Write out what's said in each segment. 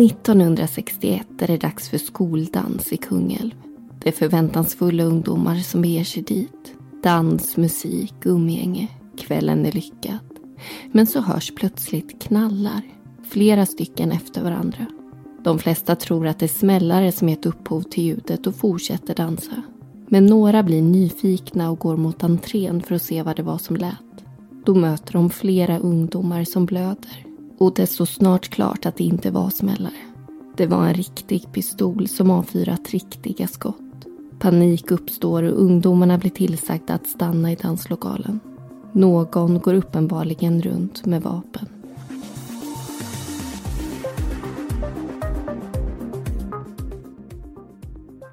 1961 är det dags för skoldans i Kungälv. Det är förväntansfulla ungdomar som beger sig dit. Dans, musik, umgänge. Kvällen är lyckad. Men så hörs plötsligt knallar. Flera stycken efter varandra. De flesta tror att det är smällare som gett upphov till ljudet och fortsätter dansa. Men några blir nyfikna och går mot entrén för att se vad det var som lät. Då möter de flera ungdomar som blöder. Och det stod snart klart att det inte var smällare. Det var en riktig pistol som avfyrat riktiga skott. Panik uppstår och ungdomarna blir tillsagda att stanna i danslokalen. Någon går uppenbarligen runt med vapen.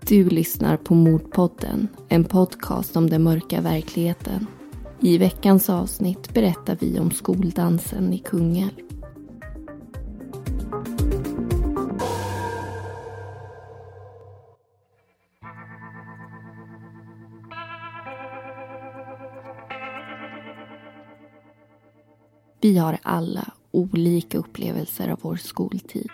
Du lyssnar på Mordpodden, en podcast om den mörka verkligheten. I veckans avsnitt berättar vi om skoldansen i Kungälv. Vi har alla olika upplevelser av vår skoltid.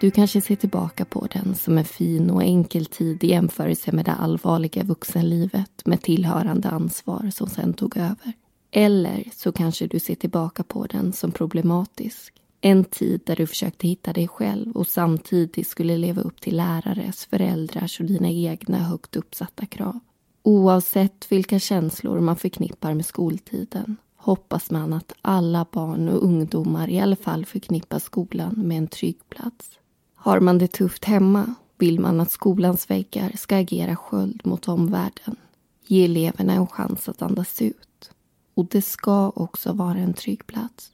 Du kanske ser tillbaka på den som en fin och enkel tid i jämförelse med det allvarliga vuxenlivet med tillhörande ansvar som sen tog över. Eller så kanske du ser tillbaka på den som problematisk. En tid där du försökte hitta dig själv och samtidigt skulle leva upp till lärares, föräldrars och dina egna högt uppsatta krav. Oavsett vilka känslor man förknippar med skoltiden hoppas man att alla barn och ungdomar i alla fall förknippar skolan med en trygg plats. Har man det tufft hemma vill man att skolans väggar ska agera sköld mot omvärlden. Ge eleverna en chans att andas ut. Och det ska också vara en trygg plats.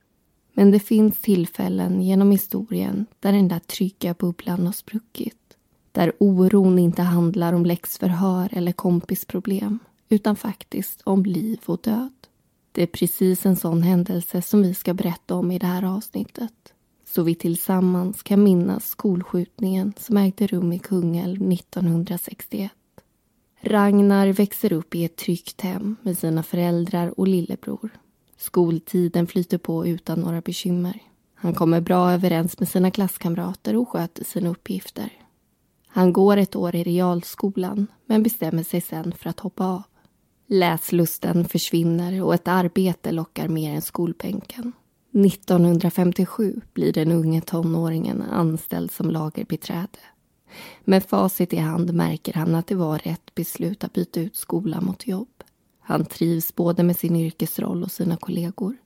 Men det finns tillfällen genom historien där den där trygga bubblan har spruckit. Där oron inte handlar om läxförhör eller kompisproblem utan faktiskt om liv och död. Det är precis en sån händelse som vi ska berätta om i det här avsnittet. Så vi tillsammans kan minnas skolskjutningen som ägde rum i Kungälv 1961. Ragnar växer upp i ett tryggt hem med sina föräldrar och lillebror. Skoltiden flyter på utan några bekymmer. Han kommer bra överens med sina klasskamrater och sköter sina uppgifter. Han går ett år i realskolan men bestämmer sig sen för att hoppa av. Läslusten försvinner och ett arbete lockar mer än skolbänken. 1957 blir den unge tonåringen anställd som lagerbiträde. Med facit i hand märker han att det var rätt beslut att byta ut skola mot jobb. Han trivs både med sin yrkesroll och sina kollegor.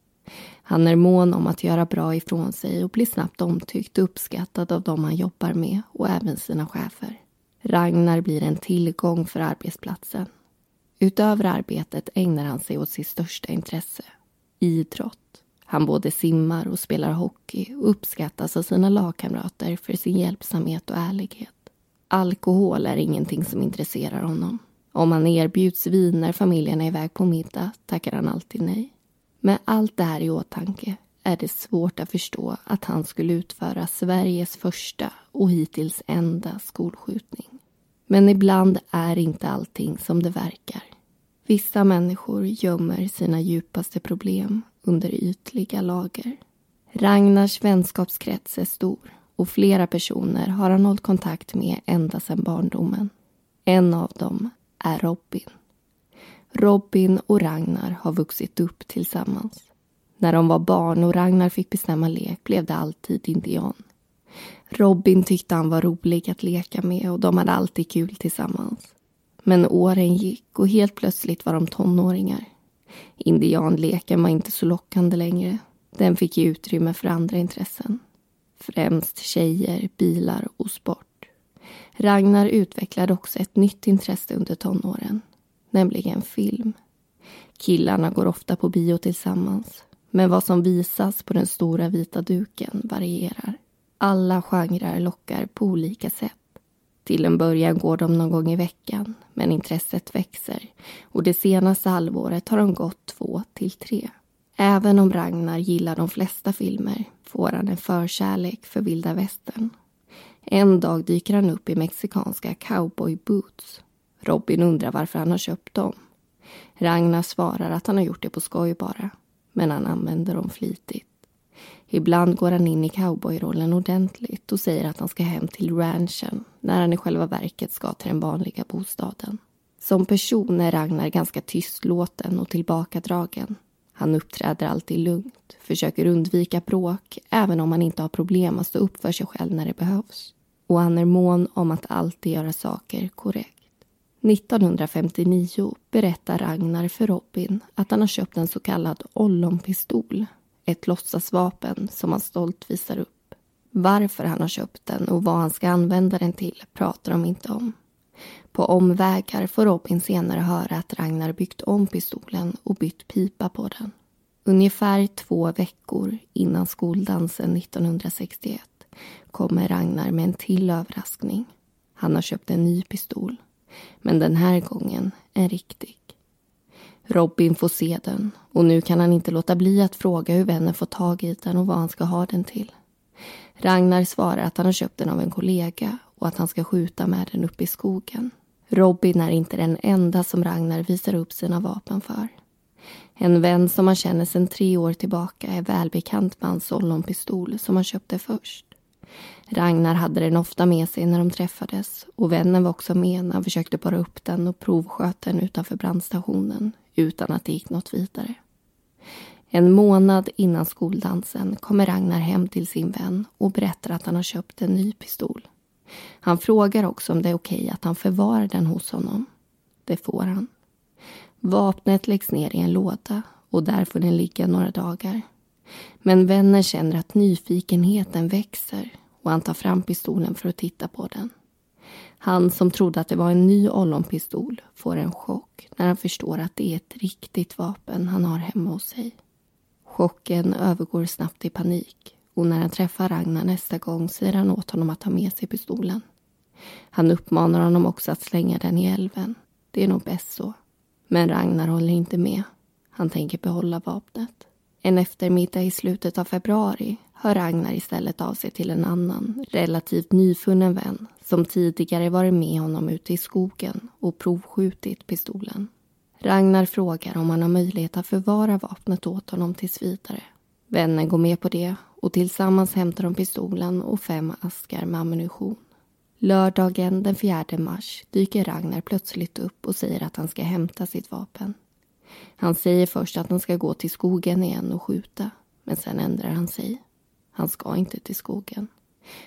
Han är mån om att göra bra ifrån sig och blir snabbt omtyckt och uppskattad av de han jobbar med och även sina chefer. Ragnar blir en tillgång för arbetsplatsen Utöver arbetet ägnar han sig åt sitt största intresse, idrott. Han både simmar och spelar hockey och uppskattas av sina lagkamrater för sin hjälpsamhet och ärlighet. Alkohol är ingenting som intresserar honom. Om han erbjuds vin när familjen är iväg på middag tackar han alltid nej. Med allt det här i åtanke är det svårt att förstå att han skulle utföra Sveriges första och hittills enda skolskjutning. Men ibland är inte allting som det verkar. Vissa människor gömmer sina djupaste problem under ytliga lager. Ragnars vänskapskrets är stor och flera personer har han hållit kontakt med ända sedan barndomen. En av dem är Robin. Robin och Ragnar har vuxit upp tillsammans. När de var barn och Ragnar fick bestämma lek blev det alltid indian. Robin tyckte han var rolig att leka med och de hade alltid kul tillsammans. Men åren gick och helt plötsligt var de tonåringar. Indianleken var inte så lockande längre. Den fick ge utrymme för andra intressen. Främst tjejer, bilar och sport. Ragnar utvecklade också ett nytt intresse under tonåren, nämligen film. Killarna går ofta på bio tillsammans, men vad som visas på den stora vita duken varierar. Alla genrer lockar på olika sätt. Till en början går de någon gång i veckan, men intresset växer och det senaste halvåret har de gått två till tre. Även om Ragnar gillar de flesta filmer får han en förkärlek för vilda västern. En dag dyker han upp i mexikanska cowboy boots. Robin undrar varför han har köpt dem. Ragnar svarar att han har gjort det på skoj bara, men han använder dem flitigt. Ibland går han in i cowboyrollen ordentligt och säger att han ska hem till ranchen när han i själva verket ska till den vanliga bostaden. Som person är Ragnar ganska tystlåten och tillbakadragen. Han uppträder alltid lugnt, försöker undvika bråk även om han inte har problem att stå upp för sig själv när det behövs. Och han är mån om att alltid göra saker korrekt. 1959 berättar Ragnar för Robin att han har köpt en så kallad ollonpistol. Ett låtsasvapen som han stolt visar upp. Varför han har köpt den och vad han ska använda den till pratar de inte om. På omvägar får Robin senare höra att Ragnar byggt om pistolen och bytt pipa på den. Ungefär två veckor innan skoldansen 1961 kommer Ragnar med en till överraskning. Han har köpt en ny pistol. Men den här gången en riktig. Robin får se den och nu kan han inte låta bli att fråga hur vännen får tag i den och vad han ska ha den till. Ragnar svarar att han har köpt den av en kollega och att han ska skjuta med den uppe i skogen. Robin är inte den enda som Ragnar visar upp sina vapen för. En vän som han känner sedan tre år tillbaka är välbekant med hans ollonpistol som han köpte först. Ragnar hade den ofta med sig när de träffades och vännen var också med när han försökte borra upp den och provsköt den utanför brandstationen utan att det gick något vidare. En månad innan skoldansen kommer Ragnar hem till sin vän och berättar att han har köpt en ny pistol. Han frågar också om det är okej att han förvarar den hos honom. Det får han. Vapnet läggs ner i en låda och där får den ligga några dagar. Men vännen känner att nyfikenheten växer och han tar fram pistolen för att titta på den. Han som trodde att det var en ny ollonpistol får en chock när han förstår att det är ett riktigt vapen han har hemma hos sig. Chocken övergår snabbt i panik och när han träffar Ragnar nästa gång säger han åt honom att ta med sig pistolen. Han uppmanar honom också att slänga den i älven. Det är nog bäst så. Men Ragnar håller inte med. Han tänker behålla vapnet. En eftermiddag i slutet av februari hör Ragnar istället av sig till en annan, relativt nyfunnen vän som tidigare varit med honom ute i skogen och provskjutit pistolen. Ragnar frågar om han har möjlighet att förvara vapnet åt honom tills vidare. Vännen går med på det och tillsammans hämtar de pistolen och fem askar med ammunition. Lördagen den 4 mars dyker Ragnar plötsligt upp och säger att han ska hämta sitt vapen. Han säger först att han ska gå till skogen igen och skjuta, men sen ändrar han sig. Han ska inte till skogen.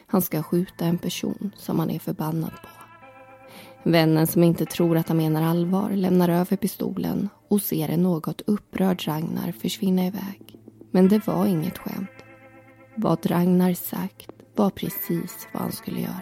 Han ska skjuta en person som han är förbannad på. Vännen som inte tror att han menar allvar lämnar över pistolen och ser en något upprörd Ragnar försvinna iväg. Men det var inget skämt. Vad Ragnar sagt var precis vad han skulle göra.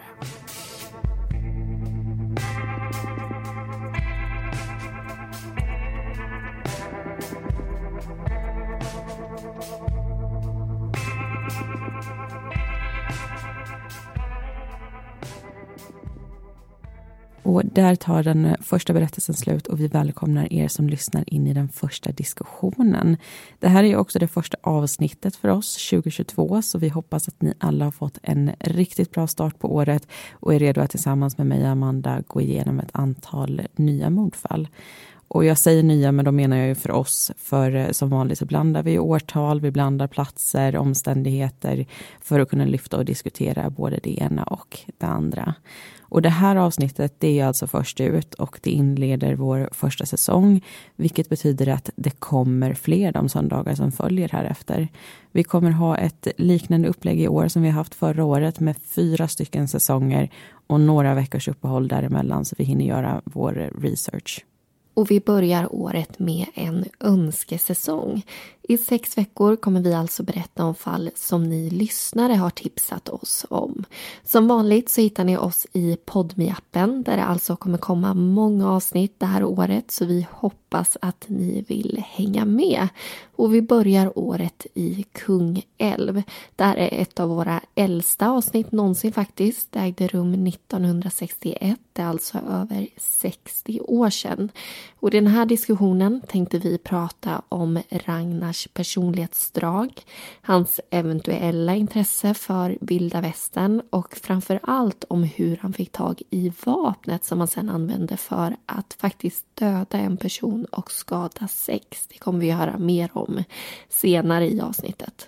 Och där tar den eh, första berättelsen slut och vi välkomnar er som lyssnar in i den första diskussionen. Det här är också det första avsnittet för oss 2022 så vi hoppas att ni alla har fått en riktigt bra start på året och är redo att tillsammans med mig och Amanda gå igenom ett antal nya mordfall. Och jag säger nya, men då menar jag ju för oss, för eh, som vanligt så blandar vi årtal, vi blandar platser, omständigheter för att kunna lyfta och diskutera både det ena och det andra. Och det här avsnittet det är alltså först ut och det inleder vår första säsong, vilket betyder att det kommer fler de söndagar som följer här efter. Vi kommer ha ett liknande upplägg i år som vi haft förra året med fyra stycken säsonger och några veckors uppehåll däremellan så vi hinner göra vår research. Och vi börjar året med en önskesäsong. I sex veckor kommer vi alltså berätta om fall som ni lyssnare har tipsat oss om. Som vanligt så hittar ni oss i podmi appen där det alltså kommer komma många avsnitt det här året så vi hoppas att ni vill hänga med. Och vi börjar året i Kungälv. Där är ett av våra äldsta avsnitt någonsin faktiskt. Det ägde rum 1961, det är alltså över 60 år sedan. Och i den här diskussionen tänkte vi prata om Ragnar Ragnars personlighetsdrag, hans eventuella intresse för vilda västern och framför allt om hur han fick tag i vapnet som han sedan använde för att faktiskt döda en person och skada sex. Det kommer vi att höra mer om senare i avsnittet.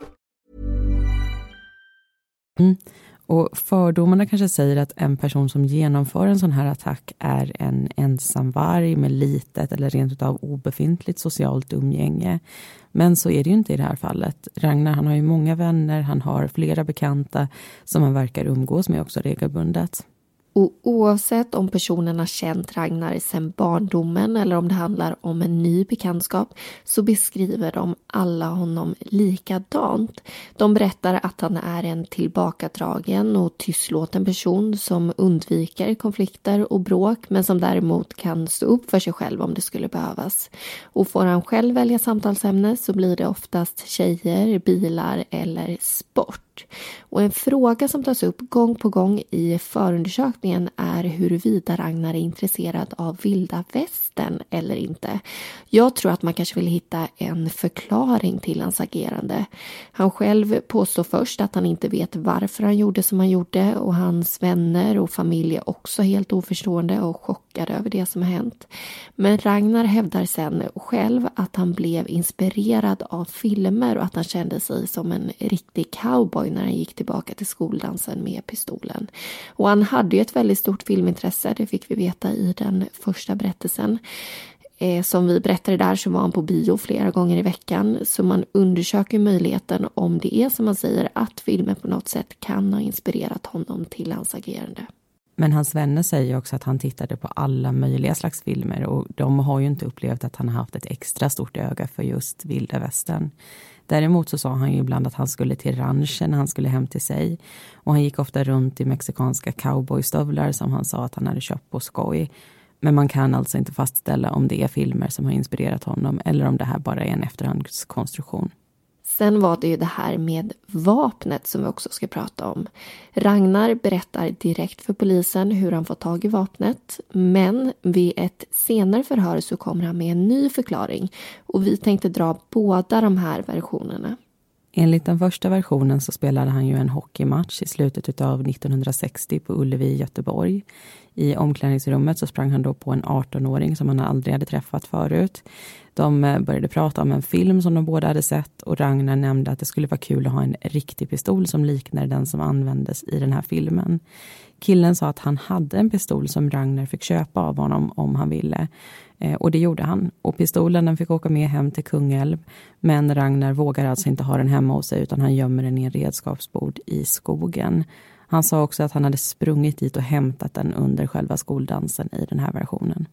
Mm. Och fördomarna kanske säger att en person som genomför en sån här attack är en ensam varg med litet eller rent utav obefintligt socialt umgänge. Men så är det ju inte i det här fallet. Ragnar han har ju många vänner, han har flera bekanta som han verkar umgås med också regelbundet. Och oavsett om personen har känt Ragnar sedan barndomen eller om det handlar om en ny bekantskap så beskriver de alla honom likadant. De berättar att han är en tillbakadragen och tystlåten person som undviker konflikter och bråk men som däremot kan stå upp för sig själv om det skulle behövas. Och får han själv välja samtalsämne så blir det oftast tjejer, bilar eller sport. Och en fråga som tas upp gång på gång i förundersökningen är huruvida Ragnar är intresserad av vilda västern eller inte. Jag tror att man kanske vill hitta en förklaring till hans agerande. Han själv påstår först att han inte vet varför han gjorde som han gjorde och hans vänner och familj är också helt oförstående och chockade över det som har hänt. Men Ragnar hävdar sen själv att han blev inspirerad av filmer och att han kände sig som en riktig cowboy när han gick tillbaka till skoldansen med pistolen. Och han hade ju ett väldigt stort filmintresse, det fick vi veta i den första berättelsen. Eh, som vi berättade där så var han på bio flera gånger i veckan så man undersöker möjligheten om det är som man säger att filmen på något sätt kan ha inspirerat honom till hans agerande. Men hans vänner säger också att han tittade på alla möjliga slags filmer och de har ju inte upplevt att han har haft ett extra stort öga för just vilda västern. Däremot så sa han ju ibland att han skulle till ranchen när han skulle hem till sig. Och han gick ofta runt i mexikanska cowboystövlar som han sa att han hade köpt på skoj. Men man kan alltså inte fastställa om det är filmer som har inspirerat honom eller om det här bara är en efterhandskonstruktion. Sen var det ju det här med vapnet som vi också ska prata om. Ragnar berättar direkt för polisen hur han fått tag i vapnet. Men vid ett senare förhör så kommer han med en ny förklaring. Och vi tänkte dra båda de här versionerna. Enligt den första versionen så spelade han ju en hockeymatch i slutet av 1960 på Ullevi i Göteborg. I omklädningsrummet så sprang han då på en 18-åring som han aldrig hade träffat förut. De eh, började prata om en film som de båda hade sett och Ragnar nämnde att det skulle vara kul att ha en riktig pistol som liknar den som användes i den här filmen. Killen sa att han hade en pistol som Ragnar fick köpa av honom om han ville. Eh, och det gjorde han. Och pistolen den fick åka med hem till Kungälv. Men Ragnar vågar alltså inte ha den hemma hos sig utan han gömmer den i en redskapsbod i skogen. Han sa också att han hade sprungit dit och hämtat den under själva skoldansen i den här versionen.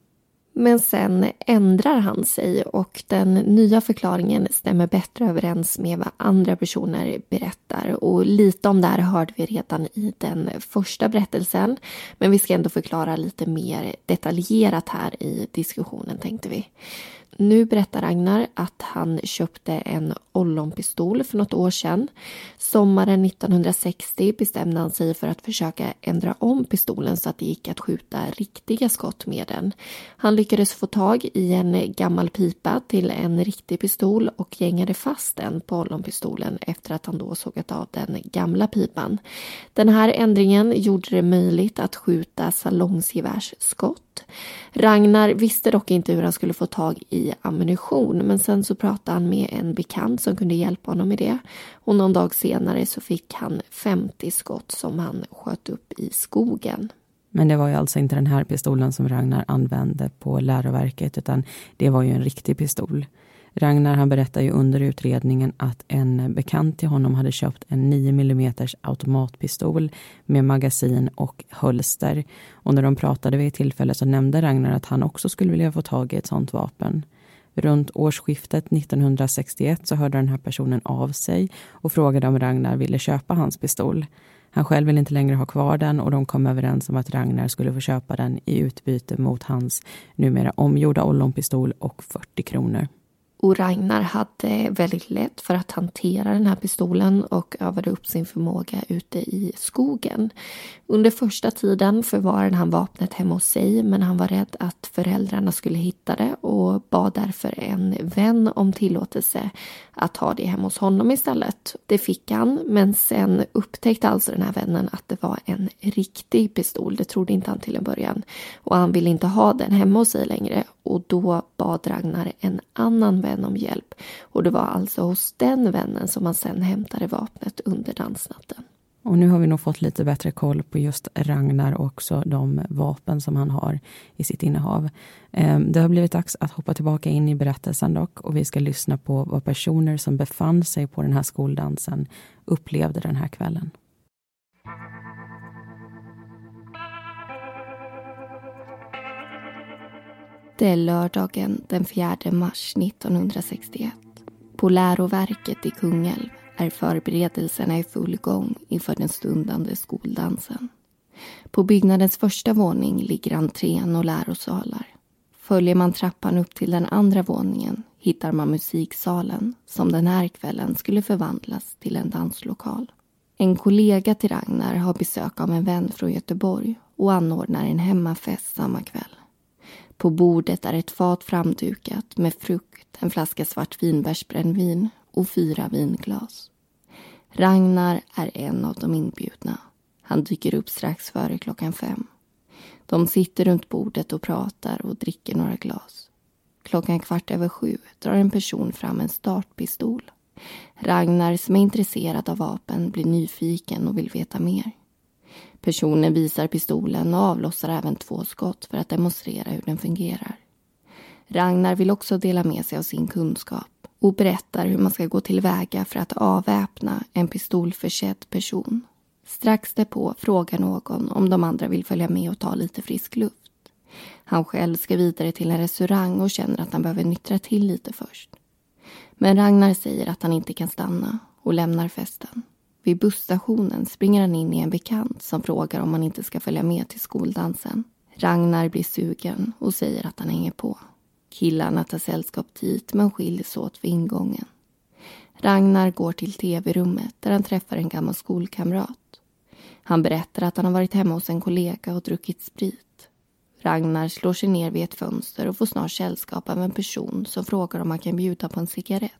Men sen ändrar han sig och den nya förklaringen stämmer bättre överens med vad andra personer berättar. Och lite om det här hörde vi redan i den första berättelsen. Men vi ska ändå förklara lite mer detaljerat här i diskussionen tänkte vi. Nu berättar Ragnar att han köpte en ollonpistol för något år sedan. Sommaren 1960 bestämde han sig för att försöka ändra om pistolen så att det gick att skjuta riktiga skott med den. Han lyckades få tag i en gammal pipa till en riktig pistol och gängade fast den på ollonpistolen efter att han då sågat av den gamla pipan. Den här ändringen gjorde det möjligt att skjuta salongsgevärsskott Ragnar visste dock inte hur han skulle få tag i ammunition men sen så pratade han med en bekant som kunde hjälpa honom med det. Och någon dag senare så fick han 50 skott som han sköt upp i skogen. Men det var ju alltså inte den här pistolen som Ragnar använde på läroverket utan det var ju en riktig pistol. Ragnar han berättar ju under utredningen att en bekant till honom hade köpt en 9 mm automatpistol med magasin och hölster. Och när de pratade vid ett tillfälle så nämnde Ragnar att han också skulle vilja få tag i ett sånt vapen. Runt årsskiftet 1961 så hörde den här personen av sig och frågade om Ragnar ville köpa hans pistol. Han själv vill inte längre ha kvar den och de kom överens om att Ragnar skulle få köpa den i utbyte mot hans numera omgjorda ollonpistol och 40 kronor. Och Ragnar hade väldigt lätt för att hantera den här pistolen och övade upp sin förmåga ute i skogen. Under första tiden förvarade han vapnet hemma hos sig men han var rädd att föräldrarna skulle hitta det och bad därför en vän om tillåtelse att ha det hemma hos honom istället. Det fick han men sen upptäckte alltså den här vännen att det var en riktig pistol. Det trodde inte han till en början. Och han ville inte ha den hemma hos sig längre och då bad Ragnar en annan vän om hjälp. Och det var alltså hos den vännen som han sen hämtade vapnet under dansnatten. Och nu har vi nog fått lite bättre koll på just Ragnar och också de vapen som han har i sitt innehav. Ehm, det har blivit dags att hoppa tillbaka in i berättelsen dock och vi ska lyssna på vad personer som befann sig på den här skoldansen upplevde den här kvällen. Det är lördagen den 4 mars 1961. På läroverket i Kungälv är förberedelserna i full gång inför den stundande skoldansen. På byggnadens första våning ligger entrén och lärosalar. Följer man trappan upp till den andra våningen hittar man musiksalen som den här kvällen skulle förvandlas till en danslokal. En kollega till Ragnar har besök av en vän från Göteborg och anordnar en hemmafest samma kväll. På bordet är ett fat framdukat med frukt, en flaska svart vinbärsbrännvin och fyra vinglas. Ragnar är en av de inbjudna. Han dyker upp strax före klockan fem. De sitter runt bordet och pratar och dricker några glas. Klockan kvart över sju drar en person fram en startpistol. Ragnar, som är intresserad av vapen, blir nyfiken och vill veta mer. Personen visar pistolen och avlossar även två skott för att demonstrera hur den fungerar. Ragnar vill också dela med sig av sin kunskap och berättar hur man ska gå tillväga för att avväpna en pistolförsedd person. Strax därpå frågar någon om de andra vill följa med och ta lite frisk luft. Han själv ska vidare till en restaurang och känner att han behöver nyktra till lite först. Men Ragnar säger att han inte kan stanna och lämnar festen. Vid busstationen springer han in i en bekant som frågar om han inte ska följa med till skoldansen. Ragnar blir sugen och säger att han hänger på. Killarna tar sällskap dit men skiljs åt vid ingången. Ragnar går till tv-rummet där han träffar en gammal skolkamrat. Han berättar att han har varit hemma hos en kollega och druckit sprit. Ragnar slår sig ner vid ett fönster och får snart sällskap av en person som frågar om han kan bjuda på en cigarett.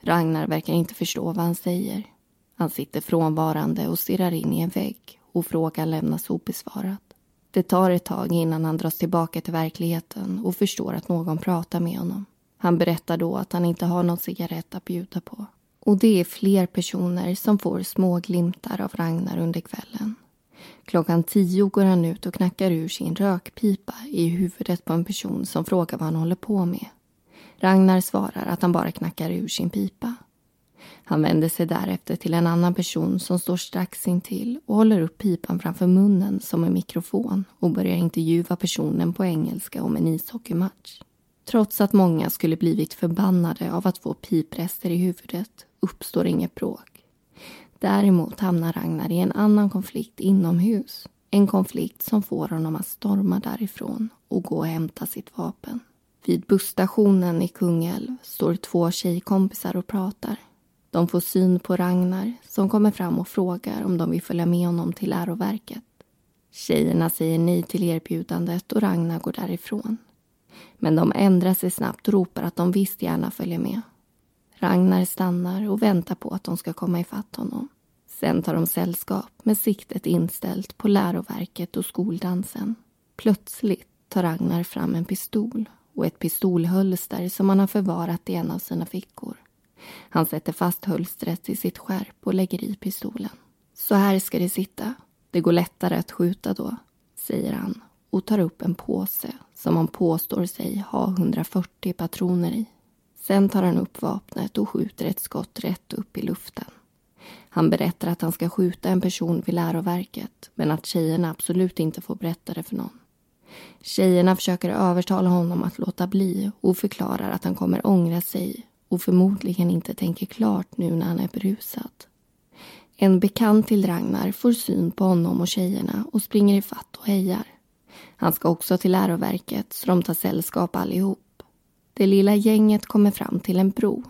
Ragnar verkar inte förstå vad han säger. Han sitter frånvarande och stirrar in i en vägg och frågan lämnas obesvarad. Det tar ett tag innan han dras tillbaka till verkligheten och förstår att någon pratar med honom. Han berättar då att han inte har någon cigarett att bjuda på. Och det är fler personer som får små glimtar av Ragnar under kvällen. Klockan tio går han ut och knackar ur sin rökpipa i huvudet på en person som frågar vad han håller på med. Ragnar svarar att han bara knackar ur sin pipa. Han vänder sig därefter till en annan person som står strax intill och håller upp pipan framför munnen som en mikrofon och börjar intervjua personen på engelska om en ishockeymatch. Trots att många skulle blivit förbannade av att få piprester i huvudet uppstår inget bråk. Däremot hamnar Ragnar i en annan konflikt inomhus. En konflikt som får honom att storma därifrån och gå och hämta sitt vapen. Vid busstationen i Kungälv står två tjejkompisar och pratar. De får syn på Ragnar som kommer fram och frågar om de vill följa med honom till läroverket. Tjejerna säger nej till erbjudandet och Ragnar går därifrån. Men de ändrar sig snabbt och ropar att de visst gärna följer med. Ragnar stannar och väntar på att de ska komma ifatt honom. Sen tar de sällskap med siktet inställt på läroverket och skoldansen. Plötsligt tar Ragnar fram en pistol och ett pistolhölster som han har förvarat i en av sina fickor. Han sätter fast hölstret i sitt skärp och lägger i pistolen. Så här ska det sitta. Det går lättare att skjuta då, säger han och tar upp en påse som han påstår sig ha 140 patroner i. Sen tar han upp vapnet och skjuter ett skott rätt upp i luften. Han berättar att han ska skjuta en person vid läroverket men att tjejerna absolut inte får berätta det för någon. Tjejerna försöker övertala honom att låta bli och förklarar att han kommer ångra sig och förmodligen inte tänker klart nu när han är berusad. En bekant till Ragnar får syn på honom och tjejerna och springer i fatt och hejar. Han ska också till läroverket så de tar sällskap allihop. Det lilla gänget kommer fram till en bro.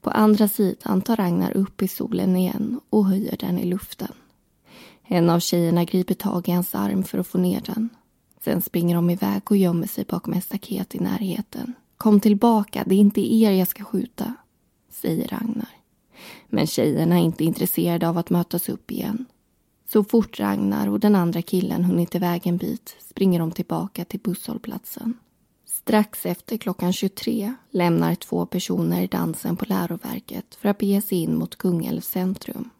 På andra sidan tar Ragnar upp i solen igen och höjer den i luften. En av tjejerna griper tag i hans arm för att få ner den. Sen springer de iväg och gömmer sig bakom ett staket i närheten. Kom tillbaka, det är inte er jag ska skjuta, säger Ragnar. Men tjejerna är inte intresserade av att mötas upp igen. Så fort Ragnar och den andra killen hunnit iväg en bit springer de tillbaka till busshållplatsen. Strax efter klockan 23 lämnar två personer dansen på läroverket för att bege sig in mot Kungälvs centrum.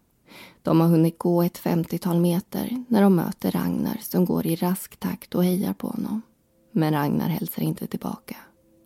De har hunnit gå ett 50-tal meter när de möter Ragnar som går i rask takt och hejar på honom. Men Ragnar hälsar inte tillbaka.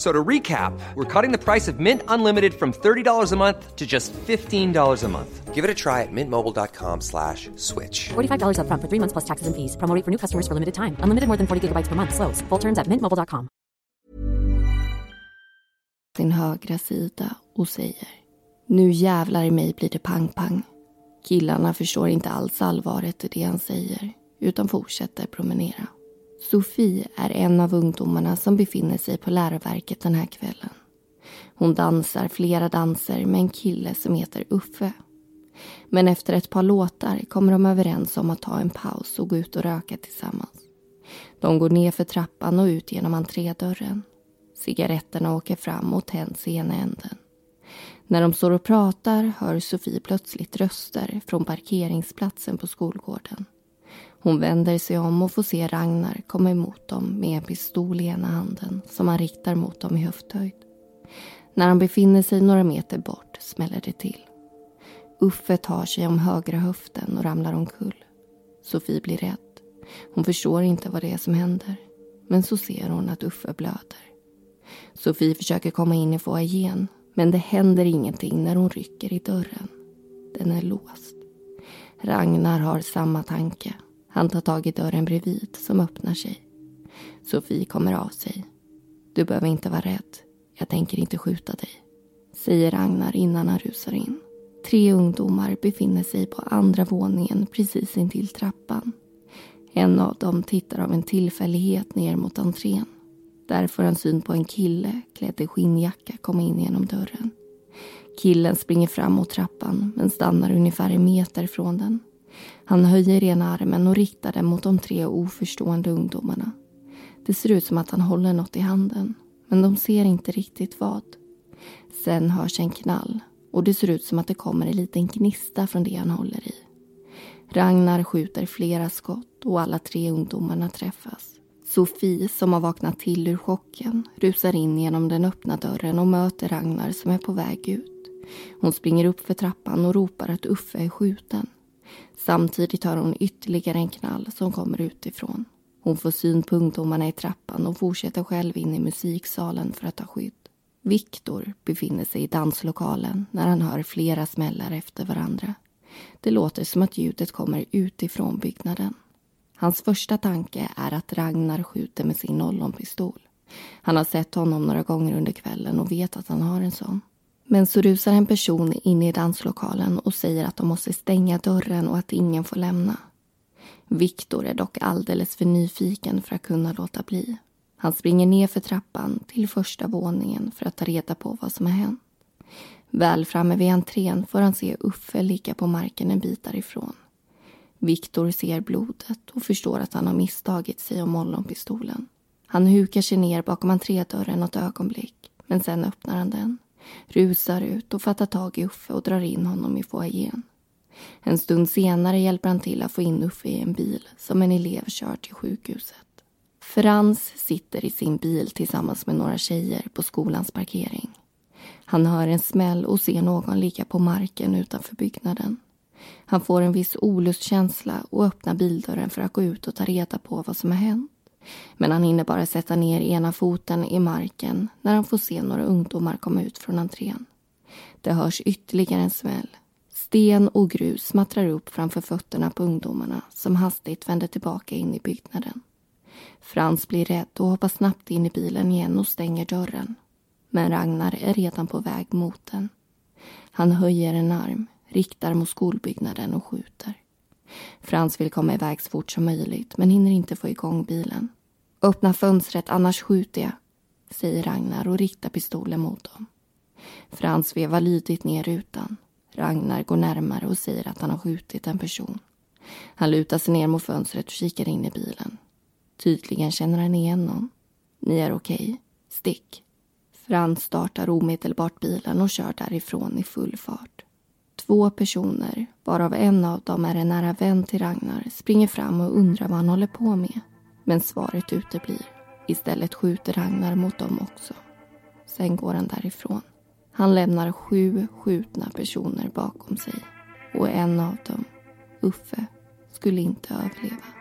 So to recap, we're cutting the price of Mint Unlimited from $30 a month to just $15 a month. Give it a try at mintmobile.com slash switch. $45 upfront for three months plus taxes and fees. Promo for new customers for limited time. Unlimited more than 40 gigabytes per month. Slows. Full terms at mintmobile.com. sin högra sida och säger Nu jävlar i mig blir det pang-pang. Killarna förstår inte alls allvaret i det han säger utan fortsätter promenera. Sofie är en av ungdomarna som befinner sig på läroverket den här kvällen. Hon dansar flera danser med en kille som heter Uffe. Men efter ett par låtar kommer de överens om att ta en paus och gå ut och röka tillsammans. De går ner för trappan och ut genom entrédörren. Cigaretterna åker fram och tänds i ena änden. När de står och pratar hör Sofie plötsligt röster från parkeringsplatsen på skolgården. Hon vänder sig om och får se Ragnar komma emot dem med en pistol i ena handen som han riktar mot dem i höfthöjd. När han befinner sig några meter bort smäller det till. Uffe tar sig om högra höften och ramlar omkull. Sofie blir rädd. Hon förstår inte vad det är som händer. Men så ser hon att Uffe blöder. Sofie försöker komma in i foajén men det händer ingenting när hon rycker i dörren. Den är låst. Ragnar har samma tanke. Han tar tag i dörren bredvid som öppnar sig. Sofie kommer av sig. Du behöver inte vara rädd. Jag tänker inte skjuta dig. Säger Agnar innan han rusar in. Tre ungdomar befinner sig på andra våningen precis intill trappan. En av dem tittar av en tillfällighet ner mot entrén. Där får han syn på en kille klädd i skinnjacka komma in genom dörren. Killen springer fram mot trappan men stannar ungefär en meter från den. Han höjer ena armen och riktar den mot de tre oförstående ungdomarna. Det ser ut som att han håller något i handen, men de ser inte riktigt vad. Sen hörs en knall och det ser ut som att det kommer en liten gnista från det han håller i. Ragnar skjuter flera skott och alla tre ungdomarna träffas. Sofie, som har vaknat till ur chocken, rusar in genom den öppna dörren och möter Ragnar som är på väg ut. Hon springer upp för trappan och ropar att Uffe är skjuten. Samtidigt hör hon ytterligare en knall som kommer utifrån. Hon får syn på ungdomarna i trappan och fortsätter själv in i musiksalen för att ta skydd. Viktor befinner sig i danslokalen när han hör flera smällar efter varandra. Det låter som att ljudet kommer utifrån byggnaden. Hans första tanke är att Ragnar skjuter med sin ollonpistol. Han har sett honom några gånger under kvällen och vet att han har en sån. Men så rusar en person in i danslokalen och säger att de måste stänga dörren och att ingen får lämna. Viktor är dock alldeles för nyfiken för att kunna låta bli. Han springer ner för trappan till första våningen för att ta reda på vad som har hänt. Väl framme vid entrén får han se Uffe ligga på marken en bit därifrån. Viktor ser blodet och förstår att han har misstagit sig om ollonpistolen. Han hukar sig ner bakom entrédörren något ögonblick, men sen öppnar han den rusar ut och fattar tag i Uffe och drar in honom i foajén. En stund senare hjälper han till att få in Uffe i en bil som en elev kör till sjukhuset. Frans sitter i sin bil tillsammans med några tjejer på skolans parkering. Han hör en smäll och ser någon ligga på marken utanför byggnaden. Han får en viss olustkänsla och öppnar bildörren för att gå ut och ta reda på vad som har hänt. Men han hinner bara sätta ner ena foten i marken när han får se några ungdomar komma ut från entrén. Det hörs ytterligare en smäll. Sten och grus smattrar upp framför fötterna på ungdomarna som hastigt vänder tillbaka in i byggnaden. Frans blir rädd och hoppar snabbt in i bilen igen och stänger dörren. Men Ragnar är redan på väg mot den. Han höjer en arm, riktar mot skolbyggnaden och skjuter. Frans vill komma iväg så fort som möjligt men hinner inte få igång bilen. Öppna fönstret, annars skjuter jag, säger Ragnar och riktar pistolen mot dem. Frans vevar lydigt ner rutan. Ragnar går närmare och säger att han har skjutit en person. Han lutar sig ner mot fönstret och kikar in i bilen. Tydligen känner han igen någon. Ni är okej. Okay. Stick. Frans startar omedelbart bilen och kör därifrån i full fart. Två personer, varav en av dem är en nära vän till Ragnar, springer fram och undrar vad han håller på med. Men svaret uteblir. Istället skjuter Ragnar mot dem också. Sen går han därifrån. Han lämnar sju skjutna personer bakom sig. Och en av dem, Uffe, skulle inte överleva.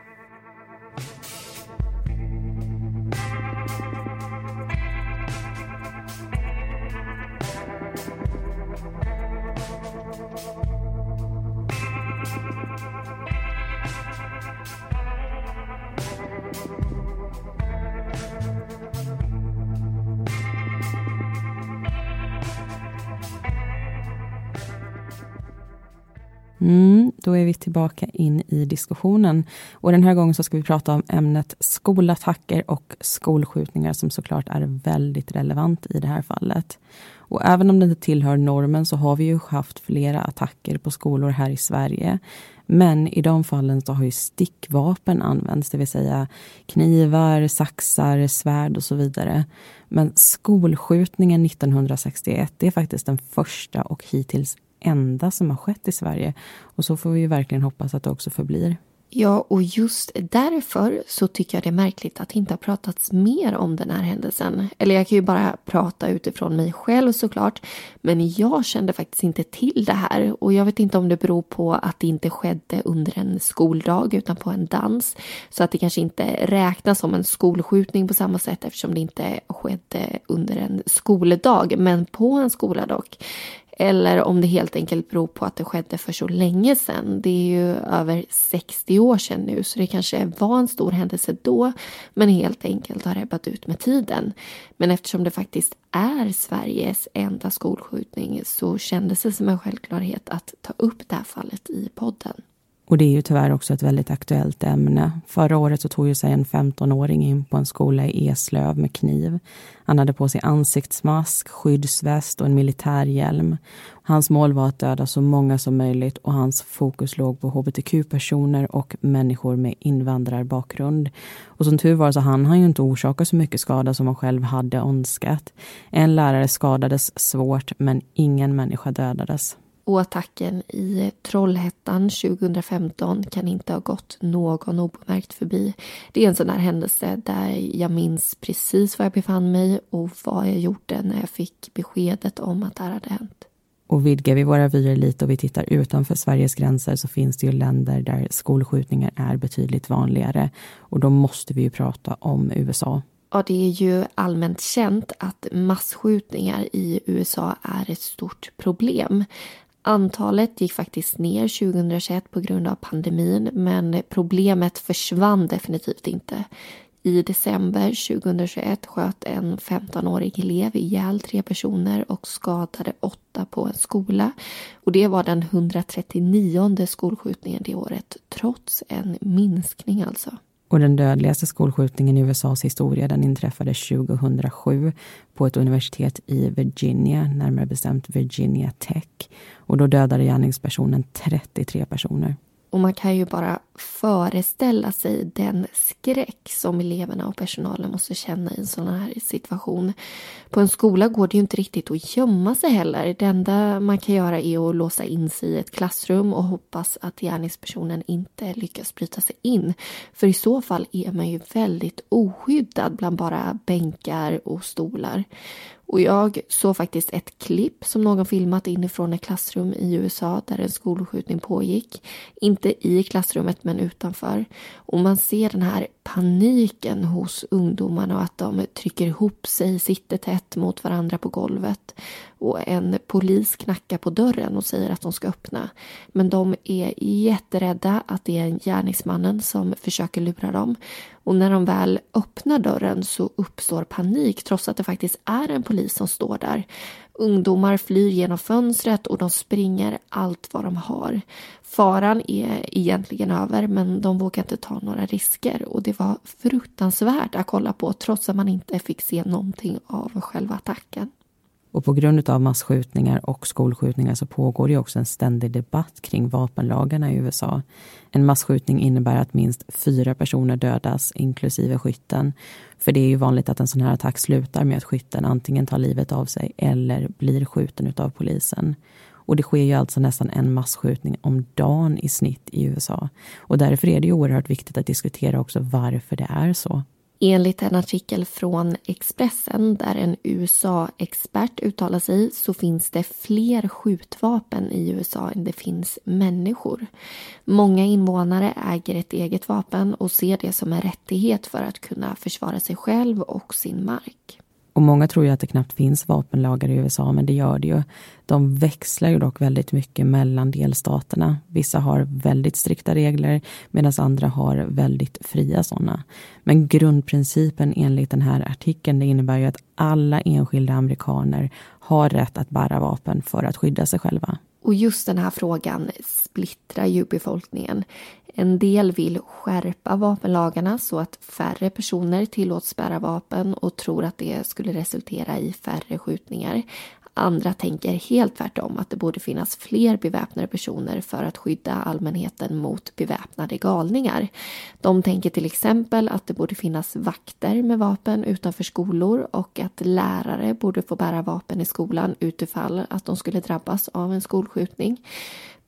Mm, då är vi tillbaka in i diskussionen. Och den här gången så ska vi prata om ämnet skolattacker och skolskjutningar som såklart är väldigt relevant i det här fallet. Och även om det inte tillhör normen så har vi ju haft flera attacker på skolor här i Sverige. Men i de fallen så har ju stickvapen använts, det vill säga knivar, saxar, svärd och så vidare. Men skolskjutningen 1961, det är faktiskt den första och hittills enda som har skett i Sverige. Och så får vi ju verkligen hoppas att det också förblir. Ja, och just därför så tycker jag det är märkligt att det inte har pratats mer om den här händelsen. Eller jag kan ju bara prata utifrån mig själv såklart. Men jag kände faktiskt inte till det här. Och jag vet inte om det beror på att det inte skedde under en skoldag utan på en dans. Så att det kanske inte räknas som en skolskjutning på samma sätt eftersom det inte skedde under en skoldag. Men på en skola dock. Eller om det helt enkelt beror på att det skedde för så länge sedan. Det är ju över 60 år sedan nu så det kanske var en stor händelse då men helt enkelt har ebbat ut med tiden. Men eftersom det faktiskt är Sveriges enda skolskjutning så kändes det som en självklarhet att ta upp det här fallet i podden. Och det är ju tyvärr också ett väldigt aktuellt ämne. Förra året så tog ju sig en 15-åring in på en skola i Eslöv med kniv. Han hade på sig ansiktsmask, skyddsväst och en militärhjälm. Hans mål var att döda så många som möjligt och hans fokus låg på hbtq-personer och människor med invandrarbakgrund. Och som tur var så hann han ju inte orsaka så mycket skada som han själv hade önskat. En lärare skadades svårt men ingen människa dödades och attacken i Trollhättan 2015 kan inte ha gått någon obemärkt förbi. Det är en sån här händelse där jag minns precis var jag befann mig och vad jag gjorde när jag fick beskedet om att det här hade hänt. Och vidgar vi våra vyer lite och vi tittar utanför Sveriges gränser så finns det ju länder där skolskjutningar är betydligt vanligare. Och då måste vi ju prata om USA. Ja, det är ju allmänt känt att massskjutningar i USA är ett stort problem. Antalet gick faktiskt ner 2021 på grund av pandemin men problemet försvann definitivt inte. I december 2021 sköt en 15-årig elev ihjäl tre personer och skadade åtta på en skola. Och det var den 139 skolskjutningen det året, trots en minskning alltså. Och den dödligaste skolskjutningen i USAs historia den inträffade 2007 på ett universitet i Virginia, närmare bestämt Virginia Tech. Och då dödade gärningspersonen 33 personer. Och man kan ju bara föreställa sig den skräck som eleverna och personalen måste känna i en sån här situation. På en skola går det ju inte riktigt att gömma sig heller. Det enda man kan göra är att låsa in sig i ett klassrum och hoppas att gärningspersonen inte lyckas bryta sig in. För i så fall är man ju väldigt oskyddad bland bara bänkar och stolar. Och jag såg faktiskt ett klipp som någon filmat inifrån ett klassrum i USA där en skolskjutning pågick. Inte i klassrummet men utanför. Och man ser den här paniken hos ungdomarna och att de trycker ihop sig, sitter tätt mot varandra på golvet och en polis knackar på dörren och säger att de ska öppna. Men de är jätterädda att det är gärningsmannen som försöker lura dem. Och när de väl öppnar dörren så uppstår panik trots att det faktiskt är en polis som står där. Ungdomar flyr genom fönstret och de springer allt vad de har. Faran är egentligen över men de vågar inte ta några risker och det var fruktansvärt att kolla på trots att man inte fick se någonting av själva attacken. Och på grund av massskjutningar och skolskjutningar så pågår det också en ständig debatt kring vapenlagarna i USA. En massskjutning innebär att minst fyra personer dödas, inklusive skytten. För det är ju vanligt att en sån här attack slutar med att skytten antingen tar livet av sig eller blir skjuten av polisen. Och det sker ju alltså nästan en massskjutning om dagen i snitt i USA. Och därför är det oerhört viktigt att diskutera också varför det är så. Enligt en artikel från Expressen där en USA-expert uttalar sig så finns det fler skjutvapen i USA än det finns människor. Många invånare äger ett eget vapen och ser det som en rättighet för att kunna försvara sig själv och sin mark. Och många tror ju att det knappt finns vapenlagar i USA, men det gör det ju. De växlar ju dock väldigt mycket mellan delstaterna. Vissa har väldigt strikta regler medan andra har väldigt fria sådana. Men grundprincipen enligt den här artikeln det innebär ju att alla enskilda amerikaner har rätt att bära vapen för att skydda sig själva. Och just den här frågan splittrar ju befolkningen. En del vill skärpa vapenlagarna så att färre personer tillåts bära vapen och tror att det skulle resultera i färre skjutningar. Andra tänker helt tvärtom att det borde finnas fler beväpnade personer för att skydda allmänheten mot beväpnade galningar. De tänker till exempel att det borde finnas vakter med vapen utanför skolor och att lärare borde få bära vapen i skolan utifall att de skulle drabbas av en skolskjutning.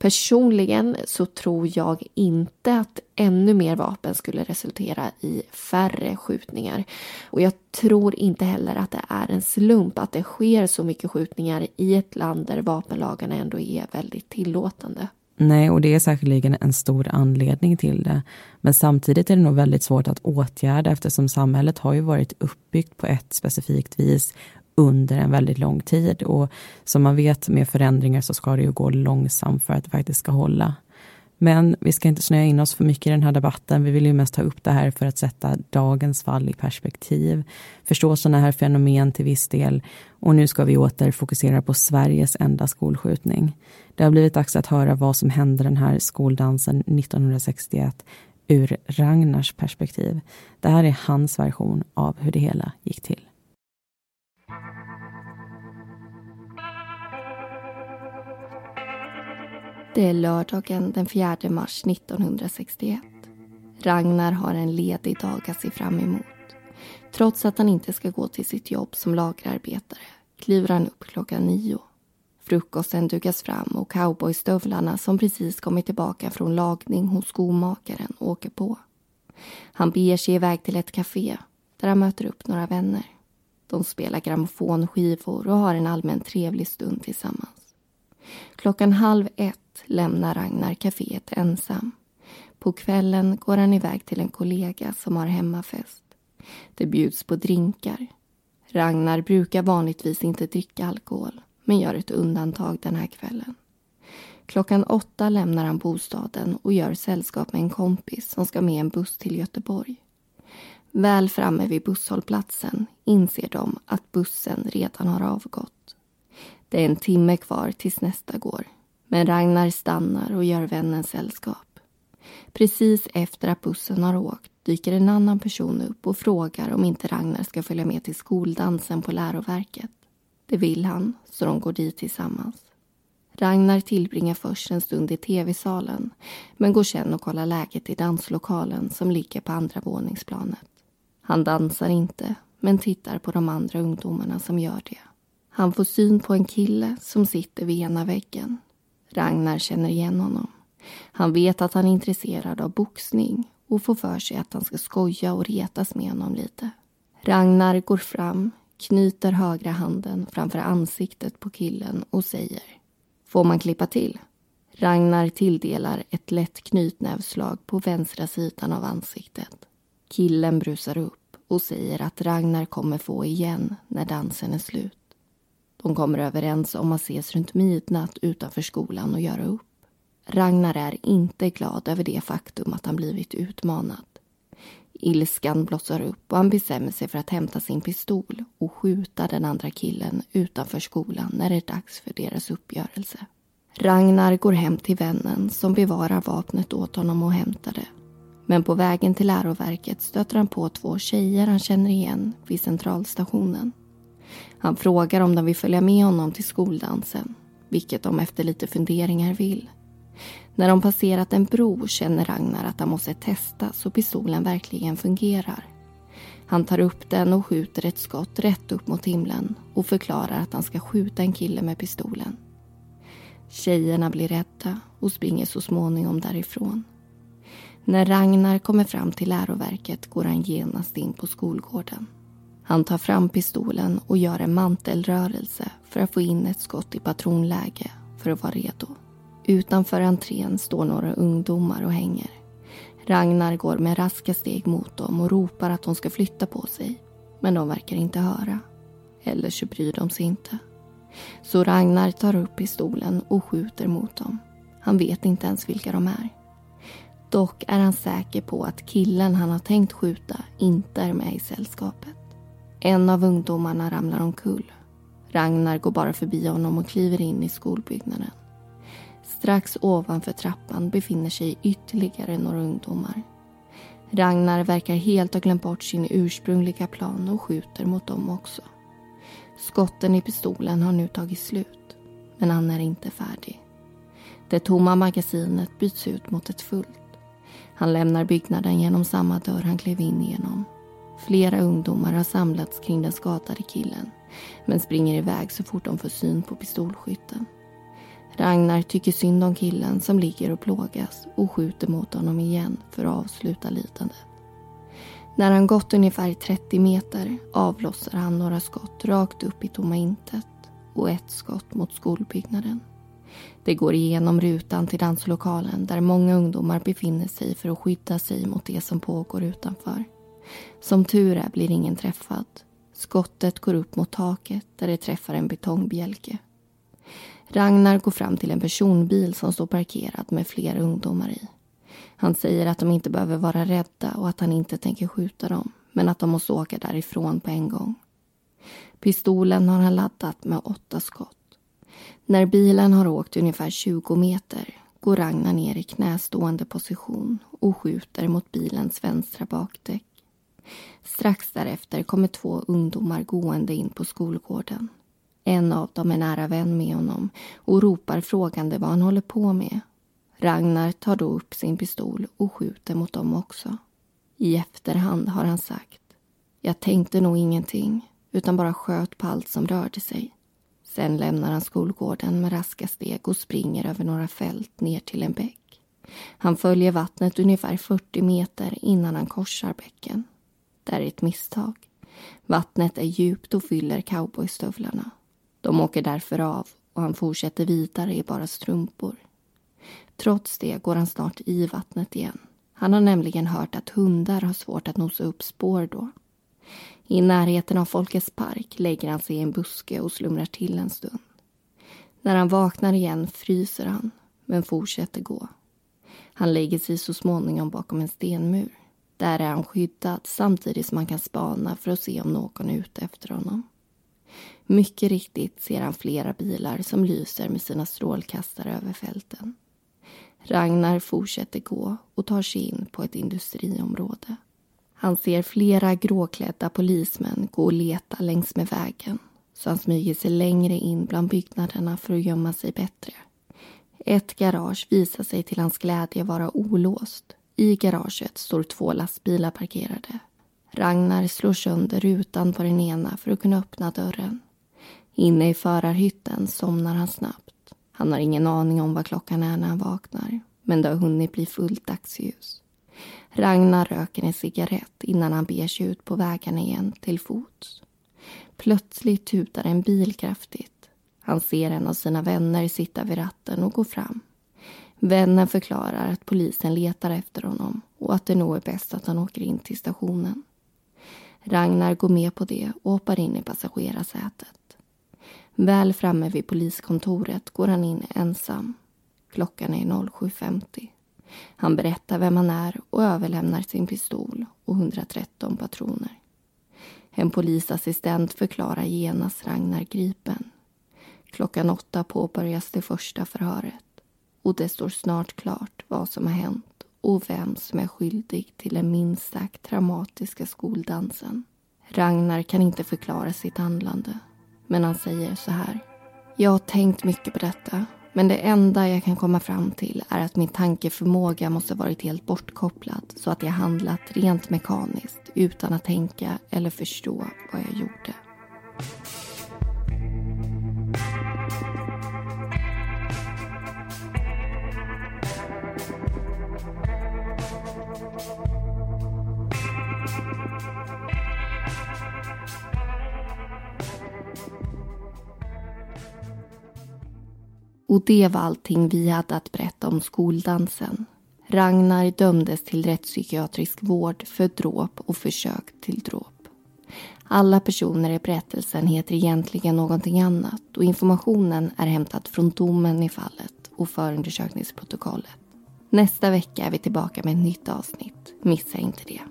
Personligen så tror jag inte att ännu mer vapen skulle resultera i färre skjutningar. Och jag tror inte heller att det är en slump att det sker så mycket skjutningar i ett land där vapenlagarna ändå är väldigt tillåtande. Nej, och det är säkerligen en stor anledning till det. Men samtidigt är det nog väldigt svårt att åtgärda eftersom samhället har ju varit uppbyggt på ett specifikt vis under en väldigt lång tid. Och som man vet med förändringar så ska det ju gå långsamt för att det faktiskt ska hålla. Men vi ska inte snöa in oss för mycket i den här debatten. Vi vill ju mest ta upp det här för att sätta dagens fall i perspektiv. Förstå sådana här fenomen till viss del. Och nu ska vi åter fokusera på Sveriges enda skolskjutning. Det har blivit dags att höra vad som hände den här skoldansen 1961 ur Ragnars perspektiv. Det här är hans version av hur det hela gick till. Det är lördagen den 4 mars 1961. Ragnar har en ledig dag att se fram emot. Trots att han inte ska gå till sitt jobb som lagerarbetare kliver han upp klockan nio. Frukosten dukas fram och cowboystövlarna som precis kommit tillbaka från lagning hos skomakaren åker på. Han beger sig iväg till ett café där han möter upp några vänner. De spelar grammofonskivor och har en allmänt trevlig stund tillsammans. Klockan halv ett lämnar Ragnar kaféet ensam. På kvällen går han iväg till en kollega som har hemmafest. Det bjuds på drinkar. Ragnar brukar vanligtvis inte dricka alkohol men gör ett undantag den här kvällen. Klockan åtta lämnar han bostaden och gör sällskap med en kompis som ska med en buss till Göteborg. Väl framme vid busshållplatsen inser de att bussen redan har avgått. Det är en timme kvar tills nästa går. Men Ragnar stannar och gör vännen sällskap. Precis efter att bussen har åkt dyker en annan person upp och frågar om inte Ragnar ska följa med till skoldansen på läroverket. Det vill han, så de går dit tillsammans. Ragnar tillbringar först en stund i tv-salen men går sen och kollar läget i danslokalen som ligger på andra våningsplanet. Han dansar inte, men tittar på de andra ungdomarna som gör det. Han får syn på en kille som sitter vid ena väggen Ragnar känner igen honom. Han vet att han är intresserad av boxning och får för sig att han ska skoja och retas med honom lite. Ragnar går fram, knyter högra handen framför ansiktet på killen och säger Får man klippa till? Ragnar tilldelar ett lätt knytnävslag på vänstra sidan av ansiktet. Killen brusar upp och säger att Ragnar kommer få igen när dansen är slut. De kommer överens om att ses runt midnatt utanför skolan och göra upp. Ragnar är inte glad över det faktum att han blivit utmanad. Ilskan blossar upp och han bestämmer sig för att hämta sin pistol och skjuta den andra killen utanför skolan när det är dags för deras uppgörelse. Ragnar går hem till vännen som bevarar vapnet åt honom och hämtar det. Men på vägen till läroverket stöter han på två tjejer han känner igen vid centralstationen. Han frågar om de vill följa med honom till skoldansen, vilket de efter lite funderingar vill. När de passerat en bro känner Ragnar att han måste testa så pistolen verkligen fungerar. Han tar upp den och skjuter ett skott rätt upp mot himlen och förklarar att han ska skjuta en kille med pistolen. Tjejerna blir rädda och springer så småningom därifrån. När Ragnar kommer fram till läroverket går han genast in på skolgården. Han tar fram pistolen och gör en mantelrörelse för att få in ett skott i patronläge för att vara redo. Utanför entrén står några ungdomar och hänger. Ragnar går med raska steg mot dem och ropar att de ska flytta på sig. Men de verkar inte höra. Eller så bryr de sig inte. Så Ragnar tar upp pistolen och skjuter mot dem. Han vet inte ens vilka de är. Dock är han säker på att killen han har tänkt skjuta inte är med i sällskapet. En av ungdomarna ramlar omkull. Ragnar går bara förbi honom och kliver in i skolbyggnaden. Strax ovanför trappan befinner sig ytterligare några ungdomar. Ragnar verkar helt ha glömt bort sin ursprungliga plan och skjuter mot dem också. Skotten i pistolen har nu tagit slut, men han är inte färdig. Det tomma magasinet byts ut mot ett fullt. Han lämnar byggnaden genom samma dörr han klev in genom. Flera ungdomar har samlats kring den skadade killen men springer iväg så fort de får syn på pistolskytten. Ragnar tycker synd om killen som ligger och plågas och skjuter mot honom igen för att avsluta lidandet. När han gått ungefär 30 meter avlossar han några skott rakt upp i tomma intet och ett skott mot skolbyggnaden. Det går igenom rutan till danslokalen där många ungdomar befinner sig för att skydda sig mot det som pågår utanför. Som tur är blir ingen träffad. Skottet går upp mot taket där det träffar en betongbjälke. Ragnar går fram till en personbil som står parkerad med flera ungdomar i. Han säger att de inte behöver vara rädda och att han inte tänker skjuta dem men att de måste åka därifrån på en gång. Pistolen har han laddat med åtta skott. När bilen har åkt ungefär 20 meter går Ragnar ner i knästående position och skjuter mot bilens vänstra bakdäck. Strax därefter kommer två ungdomar gående in på skolgården. En av dem är nära vän med honom och ropar frågande vad han håller på med. Ragnar tar då upp sin pistol och skjuter mot dem också. I efterhand har han sagt Jag tänkte nog ingenting utan bara sköt på allt som rörde sig. Sen lämnar han skolgården med raska steg och springer över några fält ner till en bäck. Han följer vattnet ungefär 40 meter innan han korsar bäcken. Det är ett misstag. Vattnet är djupt och fyller cowboystövlarna. De åker därför av och han fortsätter vidare i bara strumpor. Trots det går han snart i vattnet igen. Han har nämligen hört att hundar har svårt att nosa upp spår då. I närheten av Folkets park lägger han sig i en buske och slumrar till en stund. När han vaknar igen fryser han, men fortsätter gå. Han lägger sig så småningom bakom en stenmur. Där är han skyddad samtidigt som han kan spana för att se om någon är ute efter honom. Mycket riktigt ser han flera bilar som lyser med sina strålkastare över fälten. Ragnar fortsätter gå och tar sig in på ett industriområde. Han ser flera gråklädda polismän gå och leta längs med vägen så han smyger sig längre in bland byggnaderna för att gömma sig bättre. Ett garage visar sig till hans glädje vara olåst. I garaget står två lastbilar parkerade. Ragnar slår sönder rutan på den ena för att kunna öppna dörren. Inne i förarhytten somnar han snabbt. Han har ingen aning om vad klockan är när han vaknar men det har hunnit bli fullt dagsljus. Ragnar röker en cigarett innan han beger sig ut på vägarna igen till fots. Plötsligt tutar en bil kraftigt. Han ser en av sina vänner sitta vid ratten och gå fram. Vännen förklarar att polisen letar efter honom och att det nog är bäst att han åker in till stationen. Ragnar går med på det och hoppar in i passagerarsätet. Väl framme vid poliskontoret går han in ensam. Klockan är 07.50. Han berättar vem han är och överlämnar sin pistol och 113 patroner. En polisassistent förklarar genast Ragnar gripen. Klockan åtta påbörjas det första förhöret och det står snart klart vad som har hänt och vem som är skyldig till den minst sagt traumatiska skoldansen. Ragnar kan inte förklara sitt handlande, men han säger så här. Jag har tänkt mycket på detta, men det enda jag kan komma fram till är att min tankeförmåga måste varit helt bortkopplad så att jag handlat rent mekaniskt utan att tänka eller förstå vad jag gjorde. Och det var allting vi hade att berätta om skoldansen. Ragnar dömdes till rättspsykiatrisk vård för dråp och försök till dråp. Alla personer i berättelsen heter egentligen någonting annat och informationen är hämtad från domen i fallet och förundersökningsprotokollet. Nästa vecka är vi tillbaka med ett nytt avsnitt. Missa inte det.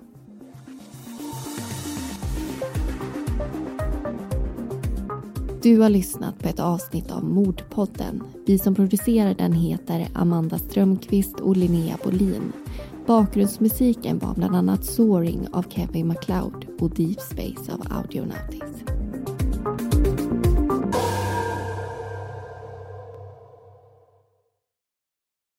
Du har lyssnat på ett avsnitt av Mordpodden. Vi som producerar den heter Amanda Strömqvist och Linnea Bolin. Bakgrundsmusiken var bland annat Soaring av Kevin MacLeod och Deep Space av Audionautics.